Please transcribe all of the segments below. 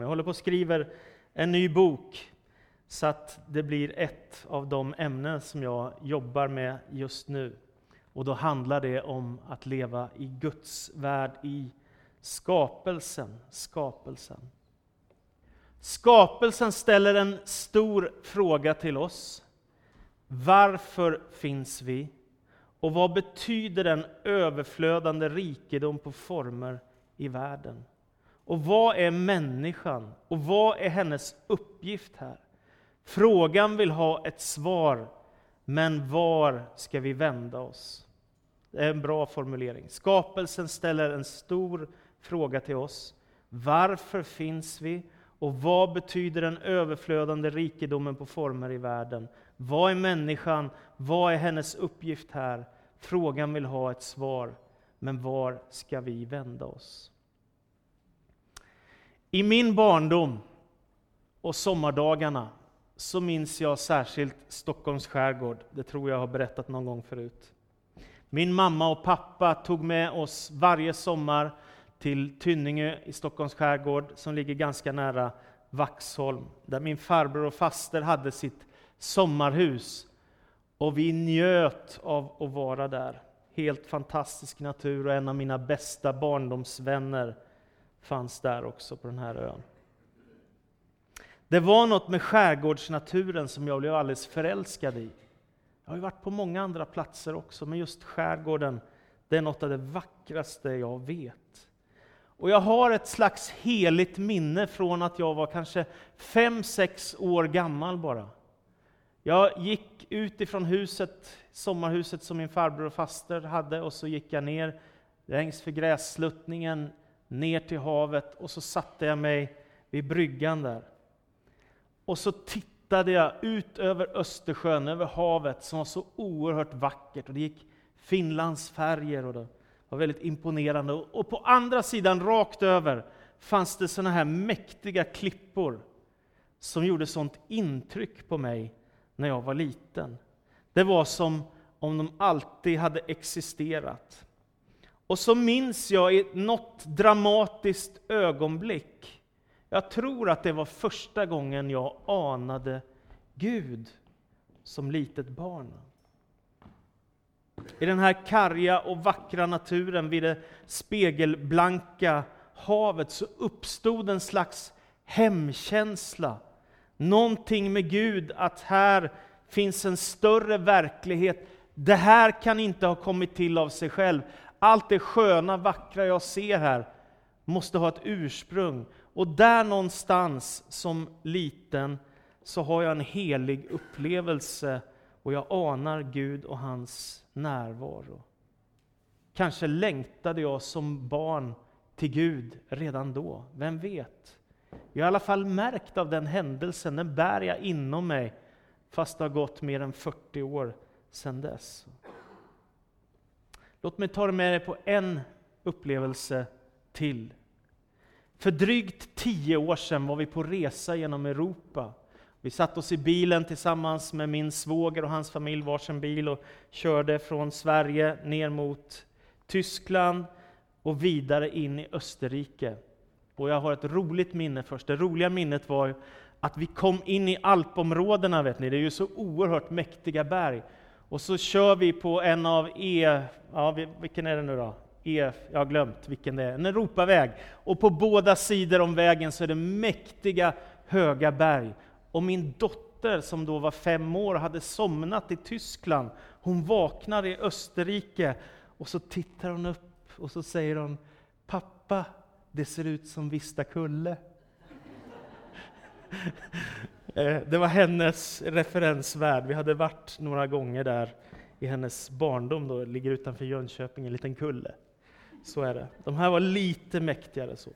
Jag håller på och skriver en ny bok så att det blir ett av de ämnen som jag jobbar med just nu. Och då handlar det om att leva i Guds värld, i skapelsen. skapelsen. Skapelsen ställer en stor fråga till oss. Varför finns vi? Och vad betyder den överflödande rikedom på former i världen? Och vad är människan? Och vad är hennes uppgift här? Frågan vill ha ett svar, men var ska vi vända oss? Det är en bra formulering. Skapelsen ställer en stor fråga till oss. Varför finns vi? Och vad betyder den överflödande rikedomen på former i världen? Vad är människan? Vad är hennes uppgift här? Frågan vill ha ett svar, men var ska vi vända oss? I min barndom och sommardagarna så minns jag särskilt Stockholms skärgård. Det tror jag har berättat någon gång förut. Min mamma och pappa tog med oss varje sommar till Tynningö i Stockholms skärgård, som ligger ganska nära Vaxholm, där min farbror och faster hade sitt sommarhus. Och vi njöt av att vara där. Helt fantastisk natur och en av mina bästa barndomsvänner fanns där också på den här ön. Det var något med skärgårdsnaturen som jag blev alldeles förälskad i. Jag har ju varit på många andra platser också, men just skärgården, det är något av det vackraste jag vet. Och jag har ett slags heligt minne från att jag var kanske fem sex år gammal bara. Jag gick ut ifrån huset, sommarhuset som min farbror och faster hade, och så gick jag ner längs för grässluttningen, ner till havet, och så satte jag mig vid bryggan där. Och så tittade jag ut över Östersjön, över havet, som var så oerhört vackert. Och det gick Finlands färger och det var väldigt imponerande. Och på andra sidan, rakt över, fanns det såna här mäktiga klippor som gjorde sånt intryck på mig när jag var liten. Det var som om de alltid hade existerat. Och så minns jag i något dramatiskt ögonblick, jag tror att det var första gången jag anade Gud som litet barn. I den här karga och vackra naturen vid det spegelblanka havet så uppstod en slags hemkänsla. Någonting med Gud, att här finns en större verklighet. Det här kan inte ha kommit till av sig själv. Allt det sköna, vackra jag ser här måste ha ett ursprung. Och där någonstans, som liten, så har jag en helig upplevelse och jag anar Gud och hans närvaro. Kanske längtade jag som barn till Gud redan då, vem vet? Jag har i alla fall märkt av den händelsen, den bär jag inom mig, fast det har gått mer än 40 år sedan dess. Låt mig ta med dig på en upplevelse till. För drygt tio år sedan var vi på resa genom Europa. Vi satte oss i bilen tillsammans med min svåger och hans familj, varsin bil, och körde från Sverige ner mot Tyskland och vidare in i Österrike. Och jag har ett roligt minne först. Det roliga minnet var att vi kom in i alpområdena, vet ni. det är ju så oerhört mäktiga berg. Och så kör vi på en av E, ja, vilken är det nu då? E, jag har glömt vilken det är, en Europaväg. Och på båda sidor om vägen så är det mäktiga höga berg. Och min dotter, som då var fem år, hade somnat i Tyskland. Hon vaknar i Österrike och så tittar hon upp och så säger hon Pappa, det ser ut som Vista Kulle”. Eh, det var hennes referensvärld. Vi hade varit några gånger där i hennes barndom, då, ligger utanför Jönköping, en liten kulle. Så är det. De här var lite mäktigare. så.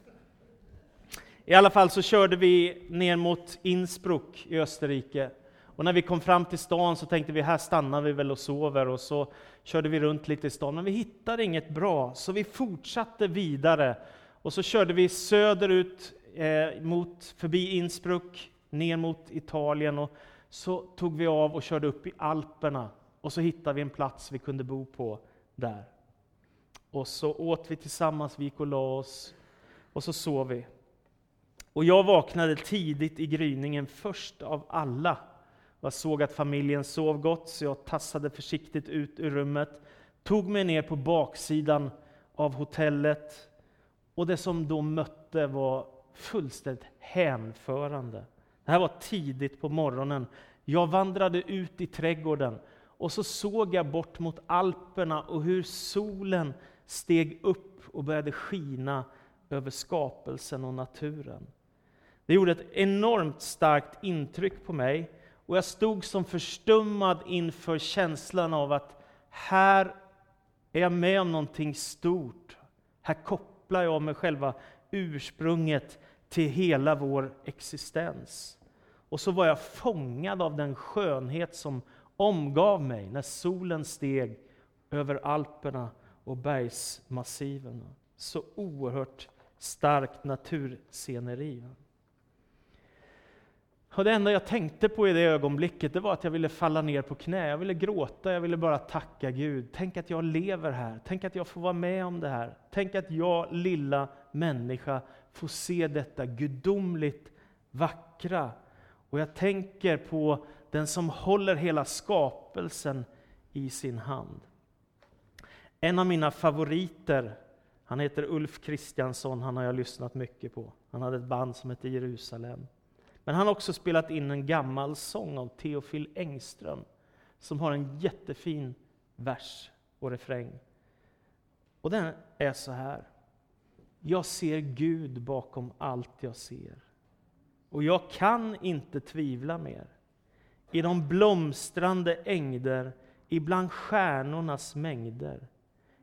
I alla fall så körde vi ner mot Innsbruck i Österrike. Och när vi kom fram till stan så tänkte vi här stannar vi väl och sover och så körde vi runt lite i stan. Men vi hittade inget bra, så vi fortsatte vidare. Och så körde vi söderut eh, mot, förbi Innsbruck, ner mot Italien och så tog vi av och körde upp i Alperna. Och så hittade vi en plats vi kunde bo på där. Och så åt vi tillsammans, vi gick och la oss och så sov vi. Och jag vaknade tidigt i gryningen, först av alla. Jag såg att familjen sov gott, så jag tassade försiktigt ut ur rummet, tog mig ner på baksidan av hotellet, och det som då mötte var fullständigt hänförande. Det här var tidigt på morgonen. Jag vandrade ut i trädgården och så såg jag bort mot Alperna och hur solen steg upp och började skina över skapelsen och naturen. Det gjorde ett enormt starkt intryck på mig och jag stod som förstummad inför känslan av att här är jag med om någonting stort. Här kopplar jag med själva ursprunget till hela vår existens. Och så var jag fångad av den skönhet som omgav mig när solen steg över Alperna och bergsmassiven. Så oerhört starkt natursceneri. Och det enda jag tänkte på i det ögonblicket det var att jag ville falla ner på knä, jag ville gråta, jag ville bara tacka Gud. Tänk att jag lever här, tänk att jag får vara med om det här. Tänk att jag, lilla människa, få se detta gudomligt vackra. Och jag tänker på den som håller hela skapelsen i sin hand. En av mina favoriter, han heter Ulf Kristiansson, han har jag lyssnat mycket på. Han hade ett band som hette Jerusalem. Men han har också spelat in en gammal sång av Theofil Engström, som har en jättefin vers och refräng. Och den är så här. Jag ser Gud bakom allt jag ser. Och jag kan inte tvivla mer. I de blomstrande ängder, ibland stjärnornas mängder.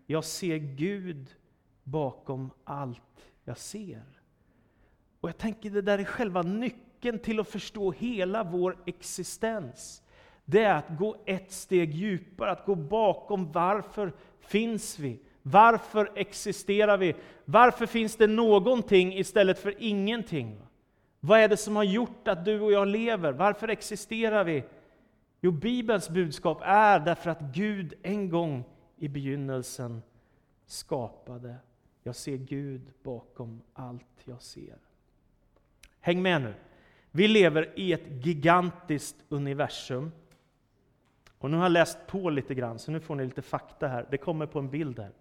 Jag ser Gud bakom allt jag ser. Och jag tänker det där är själva nyckeln till att förstå hela vår existens. Det är att gå ett steg djupare, att gå bakom varför finns vi? Varför existerar vi? Varför finns det någonting istället för ingenting? Vad är det som har gjort att du och jag lever? Varför existerar vi? Jo, Bibelns budskap är därför att Gud en gång i begynnelsen skapade. Jag ser Gud bakom allt jag ser. Häng med nu. Vi lever i ett gigantiskt universum. Och nu har jag läst på lite grann, så nu får ni lite fakta här. Det kommer på en bild här.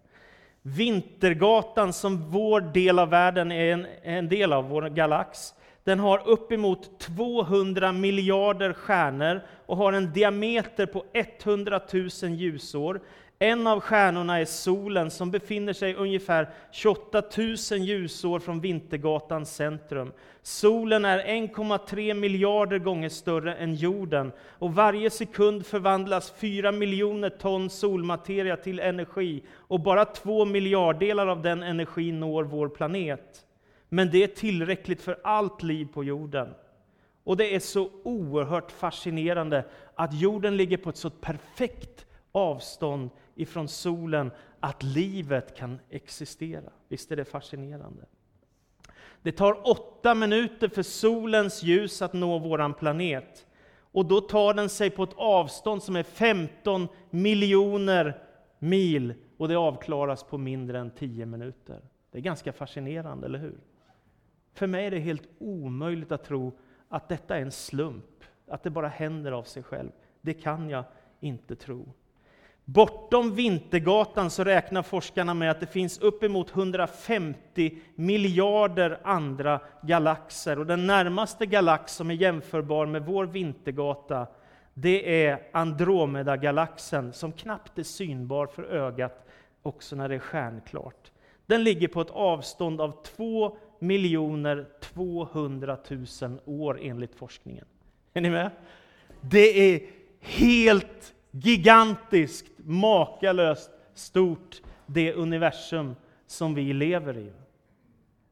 Vintergatan, som vår del av världen är en, en del av, vår galax, den har uppemot 200 miljarder stjärnor och har en diameter på 100 000 ljusår. En av stjärnorna är solen som befinner sig ungefär 28 000 ljusår från Vintergatans centrum. Solen är 1,3 miljarder gånger större än jorden och varje sekund förvandlas 4 miljoner ton solmateria till energi och bara två miljarddelar av den energin når vår planet. Men det är tillräckligt för allt liv på jorden. Och det är så oerhört fascinerande att jorden ligger på ett så perfekt avstånd ifrån solen att livet kan existera. Visst är det fascinerande? Det tar åtta minuter för solens ljus att nå vår planet. Och då tar den sig på ett avstånd som är 15 miljoner mil och det avklaras på mindre än 10 minuter. Det är ganska fascinerande, eller hur? För mig är det helt omöjligt att tro att detta är en slump, att det bara händer av sig själv. Det kan jag inte tro. Bortom Vintergatan så räknar forskarna med att det finns uppemot 150 miljarder andra galaxer. Och den närmaste galax som är jämförbar med vår Vintergata, det är Andromeda-galaxen, som knappt är synbar för ögat också när det är stjärnklart. Den ligger på ett avstånd av 2 miljoner 200 000 år enligt forskningen. Är ni med? Det är helt gigantiskt, makalöst stort, det universum som vi lever i.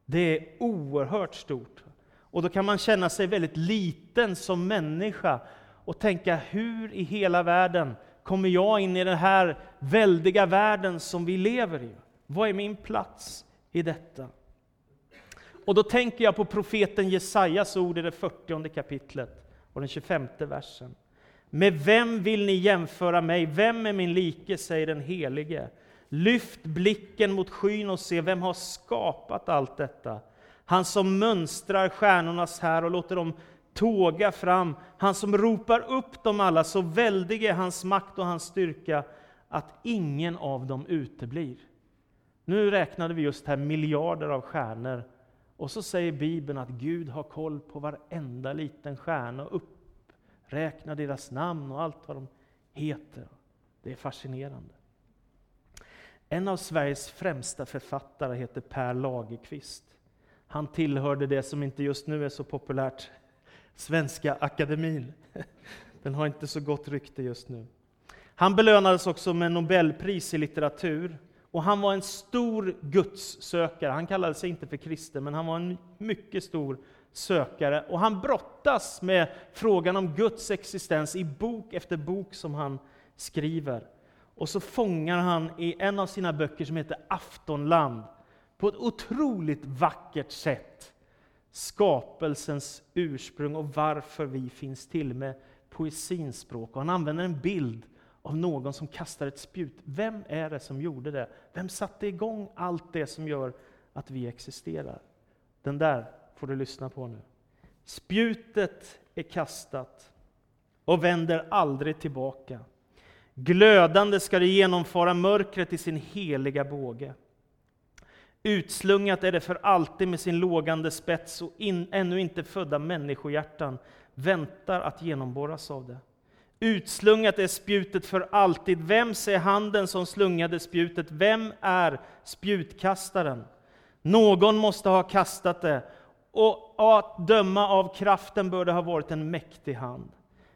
Det är oerhört stort. Och då kan man känna sig väldigt liten som människa och tänka, hur i hela världen kommer jag in i den här väldiga världen som vi lever i? Vad är min plats i detta? Och då tänker jag på profeten Jesajas ord i det 40 kapitlet och den 25 versen. Med vem vill ni jämföra mig? Vem är min like, säger den Helige. Lyft blicken mot skyn och se, vem har skapat allt detta? Han som mönstrar stjärnornas här och låter dem tåga fram. Han som ropar upp dem alla, så väldig är hans makt och hans styrka att ingen av dem uteblir. Nu räknade vi just här miljarder av stjärnor. Och så säger Bibeln att Gud har koll på varenda liten stjärna och Räkna deras namn och allt vad de heter. Det är fascinerande. En av Sveriges främsta författare heter Per Lagerkvist. Han tillhörde det som inte just nu är så populärt, Svenska Akademin. Den har inte så gott rykte just nu. Han belönades också med Nobelpris i litteratur. Och han var en stor gudssökare. Han kallade sig inte för kristen, men han var en mycket stor sökare. Och han brottas med frågan om Guds existens i bok efter bok som han skriver. Och så fångar han i en av sina böcker som heter Aftonland, på ett otroligt vackert sätt, skapelsens ursprung och varför vi finns till med poesins språk. Och han använder en bild av någon som kastar ett spjut. Vem är det som gjorde det? Vem satte igång allt det som gör att vi existerar? Den där får du lyssna på nu. Spjutet är kastat och vänder aldrig tillbaka. Glödande ska det genomföra mörkret i sin heliga båge. Utslungat är det för alltid med sin lågande spets och in, ännu inte födda människohjärtan väntar att genomborras av det. Utslungat är spjutet för alltid. Vems är handen som slungade spjutet? Vem är spjutkastaren? Någon måste ha kastat det, och att döma av kraften bör det ha varit en mäktig hand.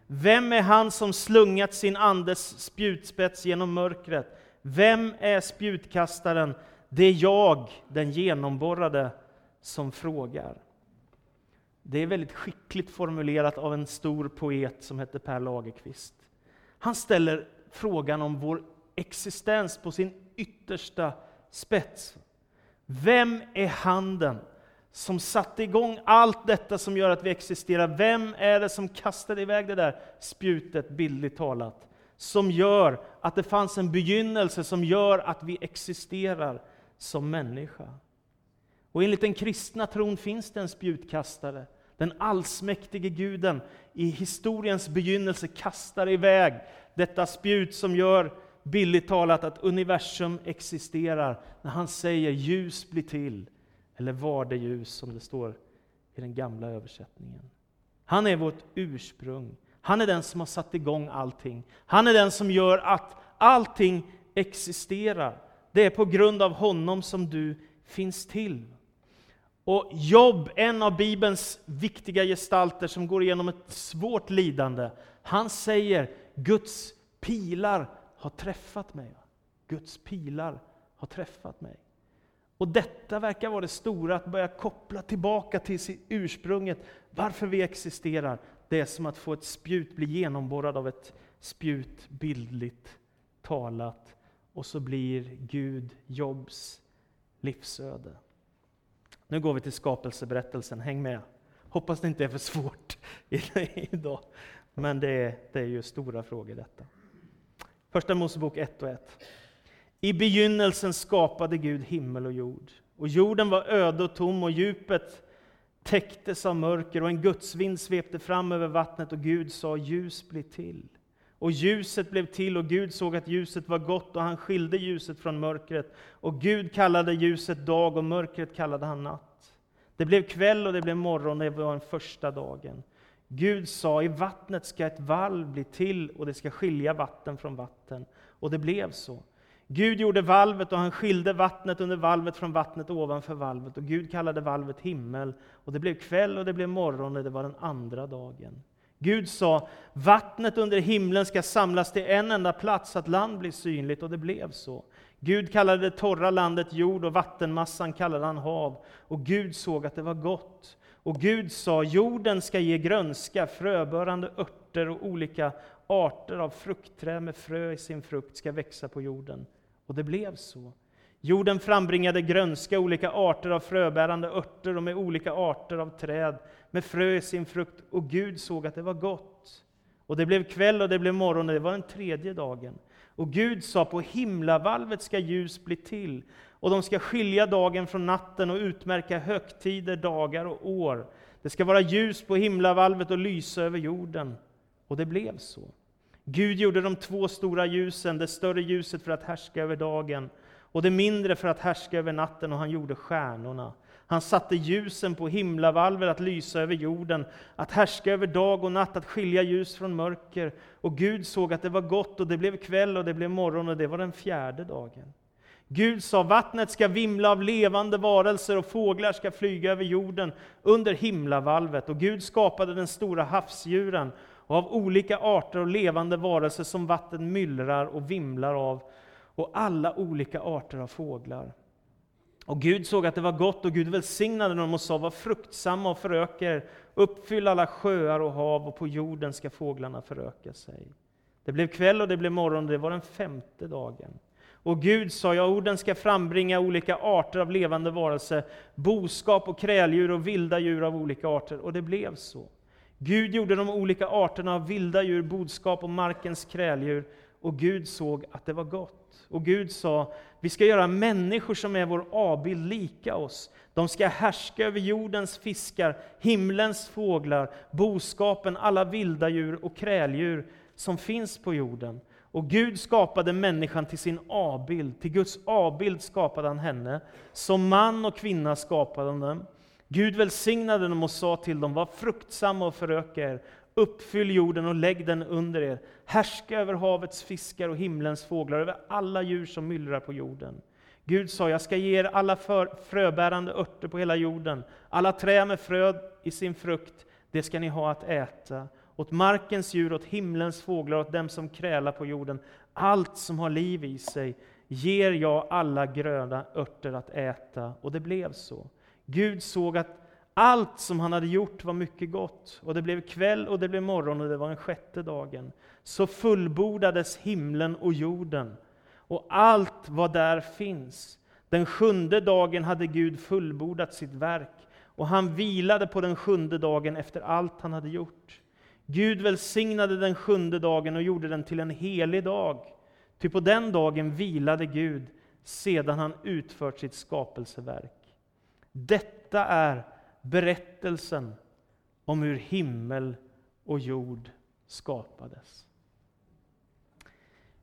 Vem är han som slungat sin andes spjutspets genom mörkret? Vem är spjutkastaren? Det är jag, den genomborrade, som frågar. Det är väldigt skickligt formulerat av en stor poet som heter Per Lagerkvist. Han ställer frågan om vår existens på sin yttersta spets. Vem är handen som satte igång allt detta som gör att vi existerar? Vem är det som kastade iväg det där spjutet, bildligt talat? Som gör att det fanns en begynnelse som gör att vi existerar som människa. Och enligt den kristna tron finns det en spjutkastare. Den allsmäktige guden i historiens begynnelse kastar iväg detta spjut som gör, billigt talat, att universum existerar. När han säger ljus blir till, eller var det ljus som det står i den gamla översättningen. Han är vårt ursprung. Han är den som har satt igång allting. Han är den som gör att allting existerar. Det är på grund av honom som du finns till. Och Jobb, en av Bibelns viktiga gestalter som går igenom ett svårt lidande, han säger Guds pilar har träffat mig. Guds pilar har träffat mig. Och detta verkar vara det stora, att börja koppla tillbaka till ursprunget, varför vi existerar. Det är som att få ett spjut bli genomborrad av ett spjut, bildligt talat. Och så blir Gud Jobs livsöde. Nu går vi till skapelseberättelsen, häng med. Hoppas det inte är för svårt idag, men det är, det är ju stora frågor detta. Första Mosebok 1 och 1. I begynnelsen skapade Gud himmel och jord. Och jorden var öde och tom och djupet täcktes av mörker och en gudsvind svepte fram över vattnet och Gud sa ljus bli till. Och ljuset blev till och Gud såg att ljuset var gott och han skilde ljuset från mörkret. Och Gud kallade ljuset dag och mörkret kallade han natt. Det blev kväll och det blev morgon, det var den första dagen. Gud sa, i vattnet ska ett valv bli till och det ska skilja vatten från vatten. Och det blev så. Gud gjorde valvet och han skilde vattnet under valvet från vattnet ovanför valvet. Och Gud kallade valvet himmel. Och det blev kväll och det blev morgon och det var den andra dagen. Gud sa, vattnet under himlen ska samlas till en enda plats så att land blir synligt, och det blev så. Gud kallade det torra landet jord och vattenmassan kallade han hav. Och Gud såg att det var gott. Och Gud sa, jorden ska ge grönska, fröbörande örter och olika arter av fruktträd med frö i sin frukt ska växa på jorden. Och det blev så. Jorden frambringade grönska, olika arter av fröbärande örter och med olika arter av träd med frö i sin frukt. Och Gud såg att det var gott. Och det blev kväll och det blev morgon och det var den tredje dagen. Och Gud sa, på himlavalvet ska ljus bli till Och de ska skilja dagen från natten och utmärka högtider, dagar och år. Det ska vara ljus på himlavalvet och lysa över jorden. Och det blev så. Gud gjorde de två stora ljusen, det större ljuset för att härska över dagen och det mindre för att härska över natten, och han gjorde stjärnorna. Han satte ljusen på himlavalvet att lysa över jorden, att härska över dag och natt, att skilja ljus från mörker. Och Gud såg att det var gott, och det blev kväll och det blev morgon, och det var den fjärde dagen. Gud sa, vattnet ska vimla av levande varelser och fåglar ska flyga över jorden under himlavalvet. Och Gud skapade den stora havsdjuren och av olika arter och levande varelser som vatten myllrar och vimlar av och alla olika arter av fåglar. Och Gud såg att det var gott, och Gud välsignade dem och sa, var fruktsamma och föröka er, uppfyll alla sjöar och hav, och på jorden ska fåglarna föröka sig. Det blev kväll och det blev morgon, och det var den femte dagen. Och Gud sa, ja, orden ska frambringa olika arter av levande varelser, boskap och kräldjur och vilda djur av olika arter, och det blev så. Gud gjorde de olika arterna av vilda djur, boskap och markens kräldjur, och Gud såg att det var gott. Och Gud sa, vi ska göra människor som är vår avbild lika oss. De ska härska över jordens fiskar, himlens fåglar, boskapen, alla vilda djur och kräldjur som finns på jorden. Och Gud skapade människan till sin avbild, till Guds avbild skapade han henne. Som man och kvinna skapade han dem. Gud välsignade dem och sa till dem, var fruktsamma och föröka er, Uppfyll jorden och lägg den under er. Härska över havets fiskar och himlens fåglar, över alla djur som myllrar på jorden. Gud sa, jag ska ge er alla för, fröbärande örter på hela jorden, alla träd med frö i sin frukt, det ska ni ha att äta. Åt markens djur, åt himlens fåglar, åt dem som krälar på jorden, allt som har liv i sig, ger jag alla gröna örter att äta. Och det blev så. Gud såg att allt som han hade gjort var mycket gott, och det blev kväll och det blev morgon och det var den sjätte dagen. Så fullbordades himlen och jorden, och allt vad där finns. Den sjunde dagen hade Gud fullbordat sitt verk, och han vilade på den sjunde dagen efter allt han hade gjort. Gud välsignade den sjunde dagen och gjorde den till en helig dag, ty på den dagen vilade Gud sedan han utfört sitt skapelseverk. Detta är berättelsen om hur himmel och jord skapades.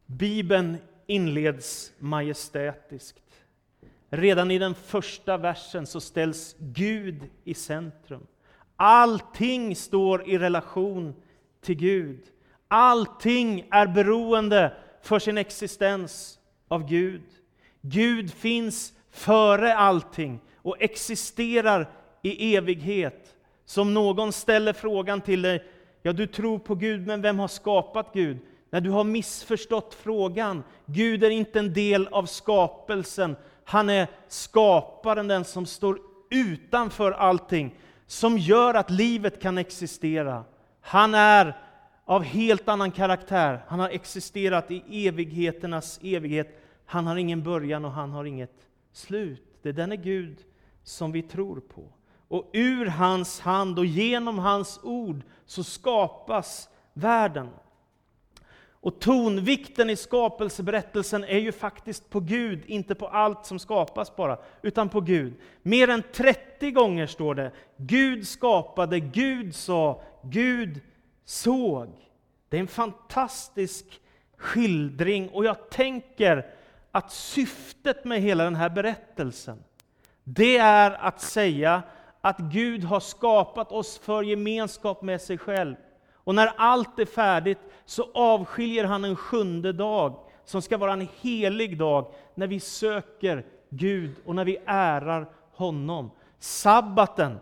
Bibeln inleds majestätiskt. Redan i den första versen så ställs Gud i centrum. Allting står i relation till Gud. Allting är beroende för sin existens av Gud. Gud finns före allting och existerar i evighet. Som någon ställer frågan till dig, ja du tror på Gud, men vem har skapat Gud? När du har missförstått frågan. Gud är inte en del av skapelsen. Han är skaparen, den som står utanför allting, som gör att livet kan existera. Han är av helt annan karaktär. Han har existerat i evigheternas evighet. Han har ingen början och han har inget slut. Det är denne Gud som vi tror på och ur hans hand och genom hans ord så skapas världen. Och tonvikten i skapelseberättelsen är ju faktiskt på Gud, inte på allt som skapas bara, utan på Gud. Mer än 30 gånger står det Gud skapade, Gud sa, Gud såg. Det är en fantastisk skildring och jag tänker att syftet med hela den här berättelsen, det är att säga att Gud har skapat oss för gemenskap med sig själv. Och när allt är färdigt så avskiljer han en sjunde dag, som ska vara en helig dag, när vi söker Gud och när vi ärar honom. Sabbaten,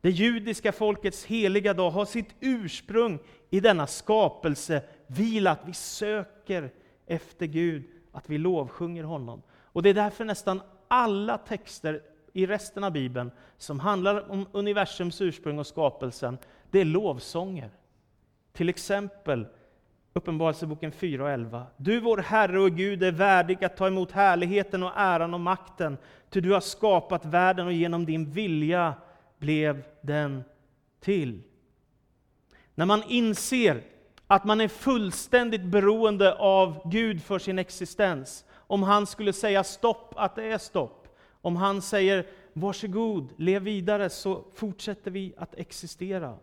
det judiska folkets heliga dag, har sitt ursprung i denna skapelse, vila, att vi söker efter Gud, att vi lovsjunger honom. Och det är därför nästan alla texter i resten av Bibeln som handlar om universums ursprung och skapelsen, det är lovsånger. Till exempel Uppenbarelseboken 4 och 11. Du, vår Herre och Gud, är värdig att ta emot härligheten och äran och makten, ty du har skapat världen och genom din vilja blev den till. När man inser att man är fullständigt beroende av Gud för sin existens, Om han skulle säga stopp, att det är stopp. Om han säger varsågod, lev vidare, så fortsätter vi att existera.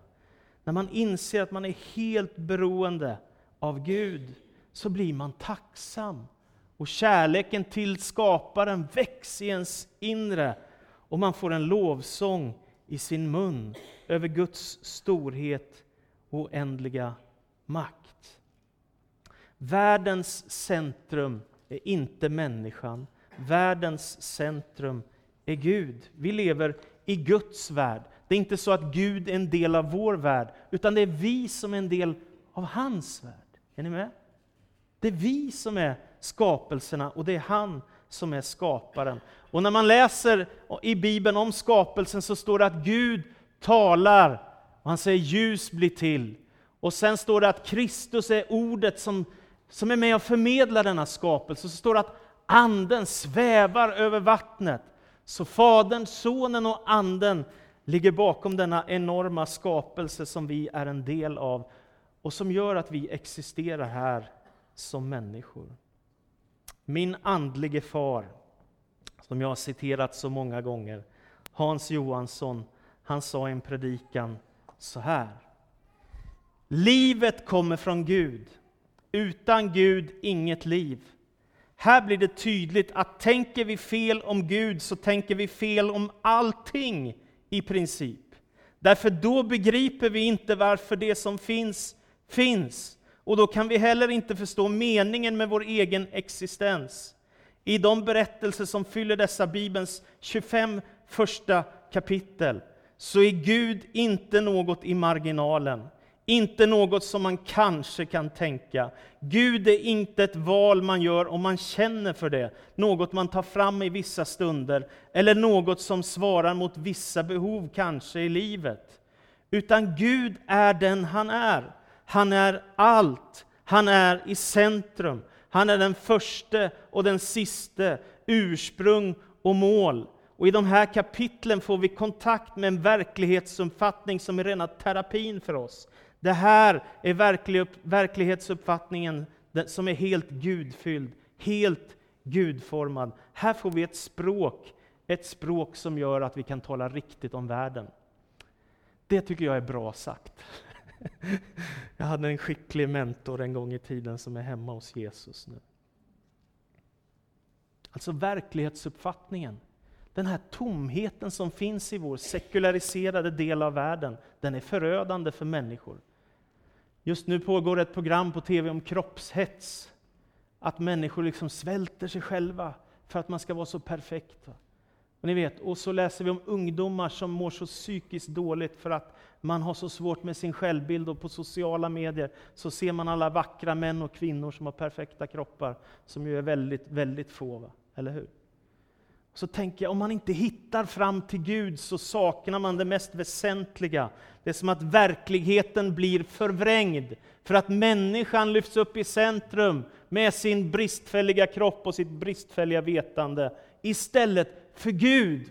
När man inser att man är helt beroende av Gud, så blir man tacksam. Och kärleken till skaparen väcks i ens inre, och man får en lovsång i sin mun över Guds storhet och oändliga makt. Världens centrum är inte människan. Världens centrum är Gud. Vi lever i Guds värld. Det är inte så att Gud är en del av vår värld, utan det är vi som är en del av hans värld. Är ni med? Det är vi som är skapelserna och det är han som är skaparen. Och när man läser i Bibeln om skapelsen så står det att Gud talar och han säger ljus blir till. Och sen står det att Kristus är ordet som, som är med och förmedlar denna skapelse. Så står det att anden svävar över vattnet. Så Fadern, Sonen och Anden ligger bakom denna enorma skapelse som vi är en del av och som gör att vi existerar här som människor. Min andlige far, som jag har citerat så många gånger, Hans Johansson, han sa i en predikan så här. Livet kommer från Gud. Utan Gud inget liv. Här blir det tydligt att tänker vi fel om Gud så tänker vi fel om allting i princip. Därför då begriper vi inte varför det som finns, finns. Och då kan vi heller inte förstå meningen med vår egen existens. I de berättelser som fyller dessa Bibelns 25 första kapitel så är Gud inte något i marginalen, inte något som man kanske kan tänka. Gud är inte ett val man gör om man känner för det, något man tar fram i vissa stunder, eller något som svarar mot vissa behov kanske i livet. Utan Gud är den han är. Han är allt. Han är i centrum. Han är den första och den siste, ursprung och mål. Och I de här kapitlen får vi kontakt med en verklighetsuppfattning som är rena terapin för oss. Det här är verklighetsuppfattningen som är helt gudfylld, helt gudformad. Här får vi ett språk, ett språk som gör att vi kan tala riktigt om världen. Det tycker jag är bra sagt. Jag hade en skicklig mentor en gång i tiden som är hemma hos Jesus nu. Alltså verklighetsuppfattningen, den här tomheten som finns i vår sekulariserade del av världen, den är förödande för människor. Just nu pågår ett program på TV om kroppshets. Att människor liksom svälter sig själva för att man ska vara så perfekt. Och ni vet, och så läser vi om ungdomar som mår så psykiskt dåligt för att man har så svårt med sin självbild och på sociala medier så ser man alla vackra män och kvinnor som har perfekta kroppar, som ju är väldigt, väldigt få. Va? Eller hur? Så tänker jag, om man inte hittar fram till Gud så saknar man det mest väsentliga. Det är som att verkligheten blir förvrängd, för att människan lyfts upp i centrum med sin bristfälliga kropp och sitt bristfälliga vetande, istället för Gud.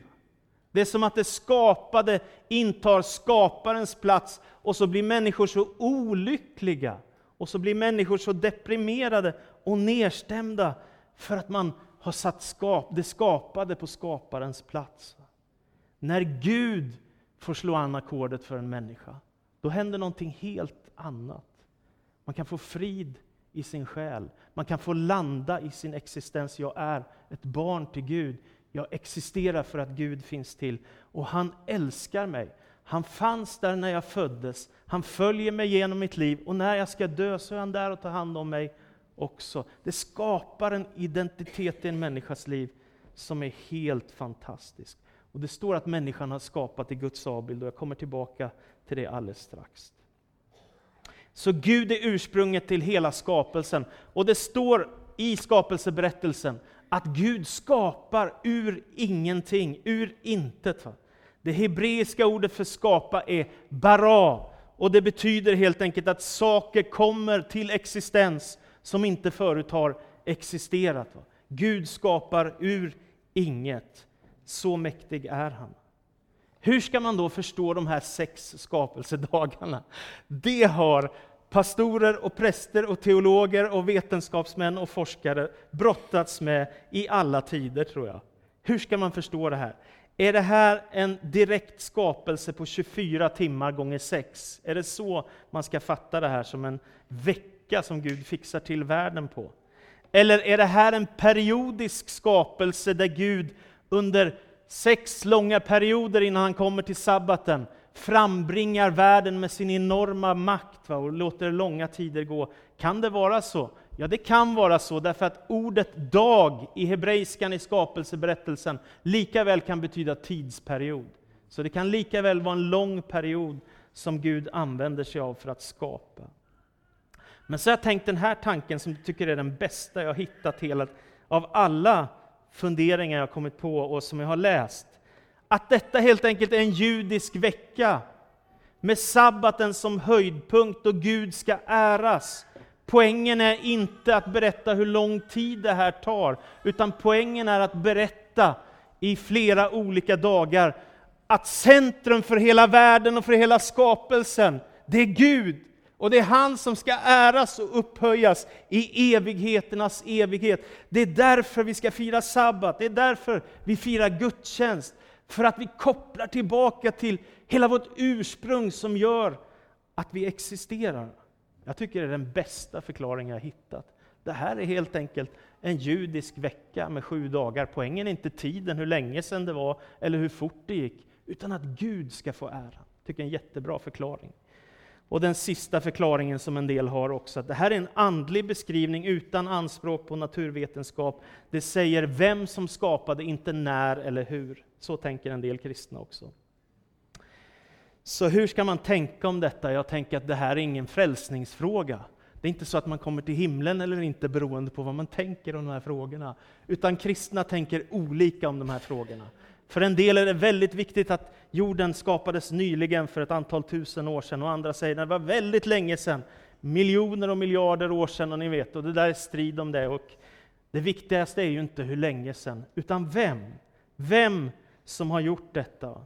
Det är som att det skapade intar skaparens plats och så blir människor så olyckliga och så blir människor så deprimerade och nedstämda för att man har satt skap, det skapade på skaparens plats. När Gud får slå an ackordet för en människa, då händer någonting helt annat. Man kan få frid i sin själ. Man kan få landa i sin existens. Jag är ett barn till Gud. Jag existerar för att Gud finns till. Och han älskar mig. Han fanns där när jag föddes. Han följer mig genom mitt liv. Och när jag ska dö så är han där och tar hand om mig också. Det skapar en identitet i en människas liv som är helt fantastisk. Och Det står att människan har skapat i Guds avbild och jag kommer tillbaka till det alldeles strax. Så Gud är ursprunget till hela skapelsen. Och det står i skapelseberättelsen att Gud skapar ur ingenting, ur intet. Det hebreiska ordet för skapa är bara, och det betyder helt enkelt att saker kommer till existens som inte förut har existerat. Gud skapar ur inget. Så mäktig är han. Hur ska man då förstå de här sex skapelsedagarna? Det har pastorer och präster och teologer och vetenskapsmän och forskare brottats med i alla tider, tror jag. Hur ska man förstå det här? Är det här en direkt skapelse på 24 timmar gånger 6? Är det så man ska fatta det här som en vecka som Gud fixar till världen på? Eller är det här en periodisk skapelse där Gud under sex långa perioder innan han kommer till sabbaten frambringar världen med sin enorma makt va, och låter långa tider gå. Kan det vara så? Ja, det kan vara så, därför att ordet dag i hebreiskan i skapelseberättelsen lika väl kan betyda tidsperiod. Så det kan lika väl vara en lång period som Gud använder sig av för att skapa. Men så har jag tänkt den här tanken som jag tycker är den bästa jag hittat hela, av alla funderingar jag kommit på och som jag har läst. Att detta helt enkelt är en judisk vecka med sabbaten som höjdpunkt och Gud ska äras. Poängen är inte att berätta hur lång tid det här tar, utan poängen är att berätta i flera olika dagar att centrum för hela världen och för hela skapelsen, det är Gud. Och det är han som ska äras och upphöjas i evigheternas evighet. Det är därför vi ska fira sabbat, det är därför vi firar gudstjänst. För att vi kopplar tillbaka till hela vårt ursprung som gör att vi existerar. Jag tycker det är den bästa förklaringen jag hittat. Det här är helt enkelt en judisk vecka med sju dagar. Poängen är inte tiden, hur länge sedan det var, eller hur fort det gick, utan att Gud ska få äran. Jag tycker en jättebra förklaring. Och den sista förklaringen som en del har också, att det här är en andlig beskrivning utan anspråk på naturvetenskap. Det säger vem som skapade, inte när eller hur. Så tänker en del kristna också. Så hur ska man tänka om detta? Jag tänker att det här är ingen frälsningsfråga. Det är inte så att man kommer till himlen eller inte beroende på vad man tänker om de här frågorna. Utan kristna tänker olika om de här frågorna. För en del är det väldigt viktigt att jorden skapades nyligen för ett antal tusen år sedan, och andra säger att det var väldigt länge sedan, miljoner och miljarder år sedan, och ni vet, och det där är strid om det. Och det viktigaste är ju inte hur länge sedan, utan vem? Vem som har gjort detta?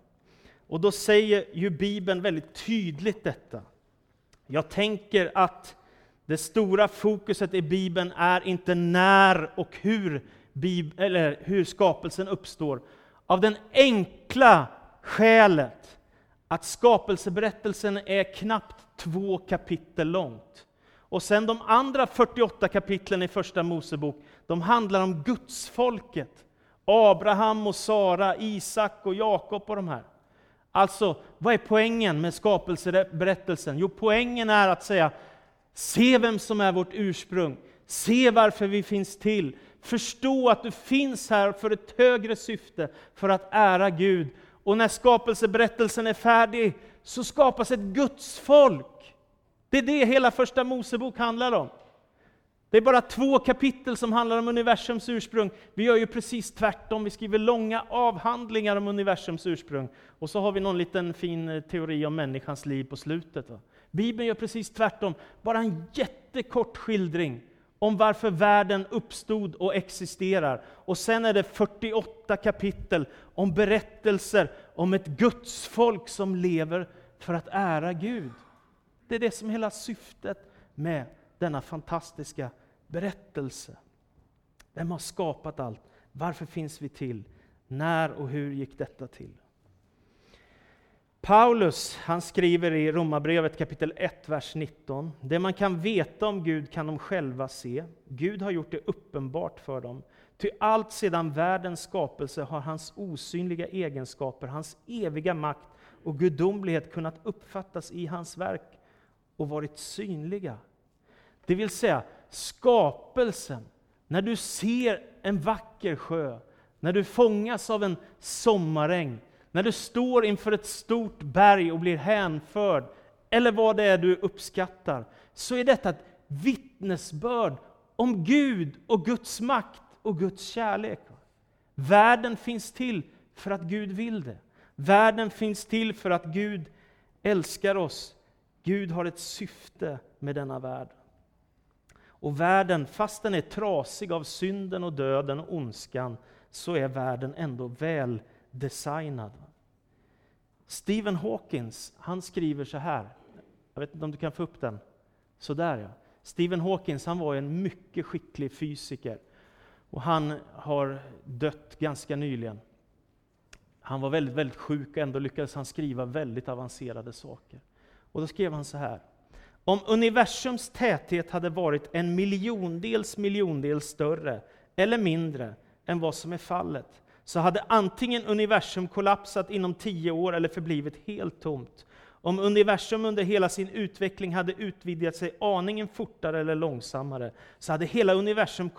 Och då säger ju Bibeln väldigt tydligt detta. Jag tänker att det stora fokuset i Bibeln är inte när och hur, Bib eller hur skapelsen uppstår, av den enkla skälet att skapelseberättelsen är knappt två kapitel långt. Och sen de andra 48 kapitlen i Första Mosebok, de handlar om gudsfolket. Abraham och Sara, Isak och Jakob och de här. Alltså, vad är poängen med skapelseberättelsen? Jo, poängen är att säga, se vem som är vårt ursprung, se varför vi finns till, förstå att du finns här för ett högre syfte, för att ära Gud. Och när skapelseberättelsen är färdig, så skapas ett Guds folk. Det är det hela Första Mosebok handlar om. Det är bara två kapitel som handlar om universums ursprung. Vi gör ju precis tvärtom, vi skriver långa avhandlingar om universums ursprung. Och så har vi någon liten fin eh, teori om människans liv på slutet. Va? Bibeln gör precis tvärtom, bara en jättekort skildring om varför världen uppstod och existerar. Och sen är det 48 kapitel om berättelser om ett Guds folk som lever för att ära Gud. Det är det som är hela syftet med denna fantastiska berättelse. Vem har skapat allt? Varför finns vi till? När och hur gick detta till? Paulus han skriver i Romarbrevet kapitel 1, vers 19. Det man kan veta om Gud kan de själva se. Gud har gjort det uppenbart för dem. Ty allt sedan världens skapelse har hans osynliga egenskaper, hans eviga makt och gudomlighet kunnat uppfattas i hans verk och varit synliga. Det vill säga, skapelsen, när du ser en vacker sjö, när du fångas av en sommaräng, när du står inför ett stort berg och blir hänförd, eller vad det är du uppskattar, så är detta ett vittnesbörd om Gud och Guds makt och Guds kärlek. Världen finns till för att Gud vill det. Världen finns till för att Gud älskar oss. Gud har ett syfte med denna värld. Och världen, fast den är trasig av synden och döden och ondskan, så är världen ändå väl designad. Stephen Hawkins, han skriver så här. Jag vet inte om du kan få upp den. Sådär ja. Stephen Hawkins han var en mycket skicklig fysiker. Och han har dött ganska nyligen. Han var väldigt, väldigt sjuk och ändå lyckades han skriva väldigt avancerade saker. Och då skrev han så här. Om universums täthet hade varit en miljondels miljondel större eller mindre än vad som är fallet, så hade antingen universum kollapsat inom tio år eller förblivit helt tomt. Om universum under hela sin utveckling hade utvidgat sig aningen fortare eller långsammare, så hade hela universum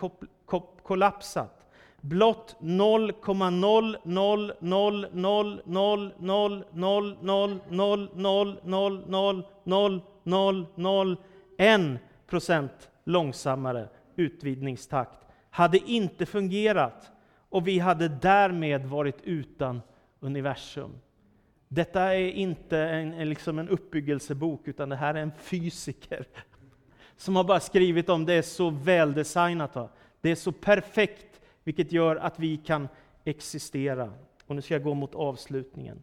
kollapsat. Blott 0,00000000000000001 procent långsammare utvidgningstakt hade inte fungerat och vi hade därmed varit utan universum. Detta är inte en, en, liksom en uppbyggelsebok, utan det här är en fysiker som har bara skrivit om det. är så väldesignat. Va? Det är så perfekt, vilket gör att vi kan existera. Och nu ska jag gå mot avslutningen.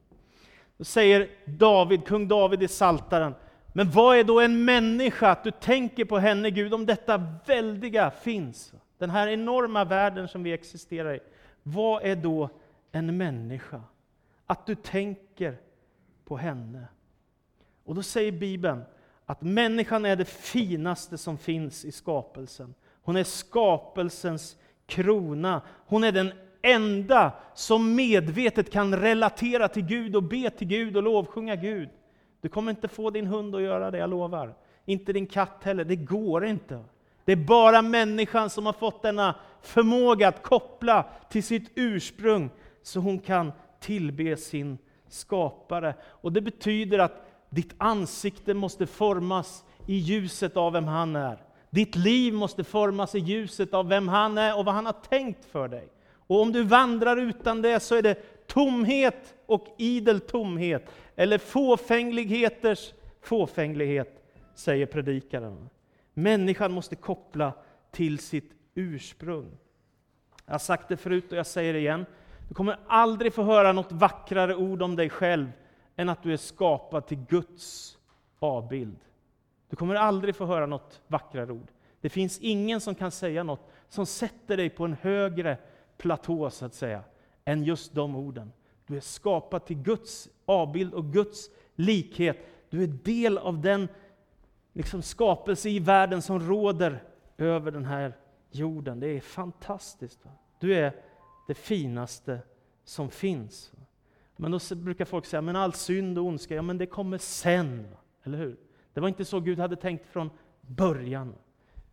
Då säger David, kung David i Saltaren, men vad är då en människa? Att du tänker på henne, Gud, om detta väldiga finns. Den här enorma världen som vi existerar i. Vad är då en människa? Att du tänker på henne. Och då säger Bibeln att människan är det finaste som finns i skapelsen. Hon är skapelsens krona. Hon är den enda som medvetet kan relatera till Gud och be till Gud och lovsjunga Gud. Du kommer inte få din hund att göra det, jag lovar. Inte din katt heller, det går inte. Det är bara människan som har fått denna förmåga att koppla till sitt ursprung, så hon kan tillbe sin skapare. Och Det betyder att ditt ansikte måste formas i ljuset av vem han är. Ditt liv måste formas i ljuset av vem han är och vad han har tänkt för dig. Och om du vandrar utan det så är det tomhet och idel tomhet, eller fåfängligheters fåfänglighet, säger predikaren. Människan måste koppla till sitt ursprung. Jag har sagt det förut och jag säger det igen. Du kommer aldrig få höra något vackrare ord om dig själv än att du är skapad till Guds avbild. Du kommer aldrig få höra något vackrare ord. Det finns ingen som kan säga något som sätter dig på en högre platå, så att säga, än just de orden. Du är skapad till Guds avbild och Guds likhet. Du är del av den liksom, skapelse i världen som råder över den här jorden. Det är fantastiskt. Va? Du är det finaste som finns. Men då brukar folk säga, men all synd och ondska, ja men det kommer sen. Eller hur? Det var inte så Gud hade tänkt från början.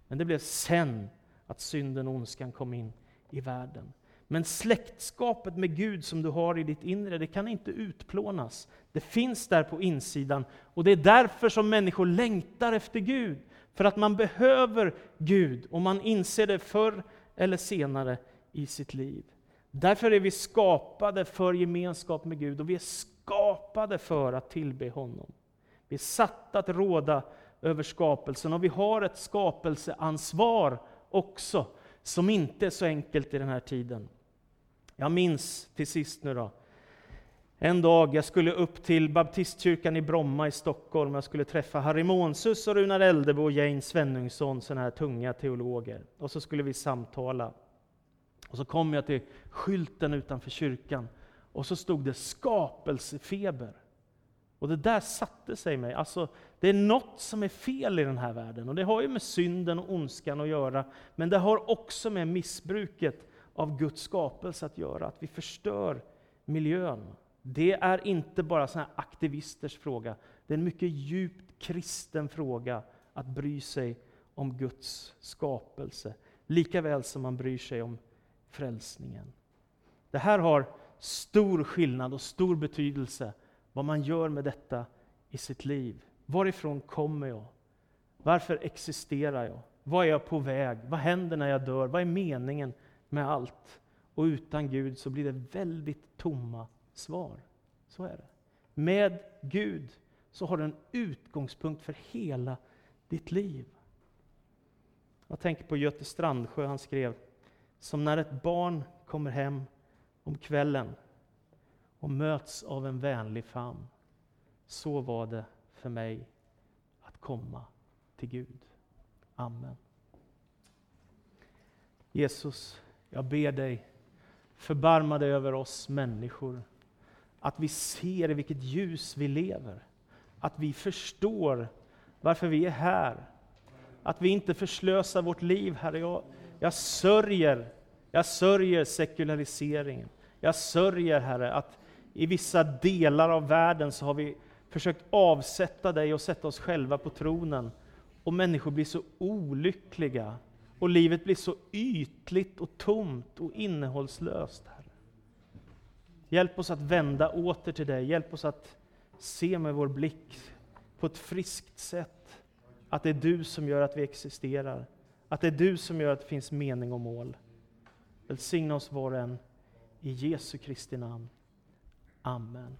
Men det blev sen att synden och ondskan kom in i världen. Men släktskapet med Gud som du har i ditt inre, det kan inte utplånas. Det finns där på insidan. Och det är därför som människor längtar efter Gud. För att man behöver Gud, och man inser det förr eller senare i sitt liv. Därför är vi skapade för gemenskap med Gud, och vi är skapade för att tillbe honom. Vi är satta att råda över skapelsen, och vi har ett skapelseansvar också, som inte är så enkelt i den här tiden. Jag minns till sist nu då, en dag jag skulle upp till baptistkyrkan i Bromma i Stockholm. Jag skulle träffa Harry Månsus och Runar Eldebo och Jane Svenungsson, sådana här tunga teologer. Och så skulle vi samtala. Och så kom jag till skylten utanför kyrkan och så stod det skapelsefeber. Och det där satte sig i mig. Alltså, det är något som är fel i den här världen. Och det har ju med synden och ondskan att göra. Men det har också med missbruket av Guds skapelse att göra. Att vi förstör miljön. Det är inte bara såna aktivisters fråga. Det är en mycket djupt kristen fråga att bry sig om Guds skapelse. Lika väl som man bryr sig om frälsningen. Det här har stor skillnad och stor betydelse vad man gör med detta i sitt liv. Varifrån kommer jag? Varför existerar jag? Vad är jag på väg? Vad händer när jag dör? Vad är meningen med allt? Och utan Gud så blir det väldigt tomma svar. Så är det. Med Gud så har du en utgångspunkt för hela ditt liv. Jag tänker på Göte Strandsjö, han skrev som när ett barn kommer hem om kvällen och möts av en vänlig famn. Så var det för mig att komma till Gud. Amen. Jesus, jag ber dig, förbarma dig över oss människor. Att vi ser i vilket ljus vi lever. Att vi förstår varför vi är här. Att vi inte förslösar vårt liv, Herre. Jag, jag sörjer, jag sörjer sekulariseringen. Jag sörjer, Herre, att i vissa delar av världen så har vi försökt avsätta dig och sätta oss själva på tronen. Och människor blir så olyckliga och livet blir så ytligt och tomt och innehållslöst. Herre. Hjälp oss att vända åter till dig. Hjälp oss att se med vår blick på ett friskt sätt att det är du som gör att vi existerar. Att det är du som gör att det finns mening och mål. Välsigna oss var och en. I Jesu Kristi namn. Amen.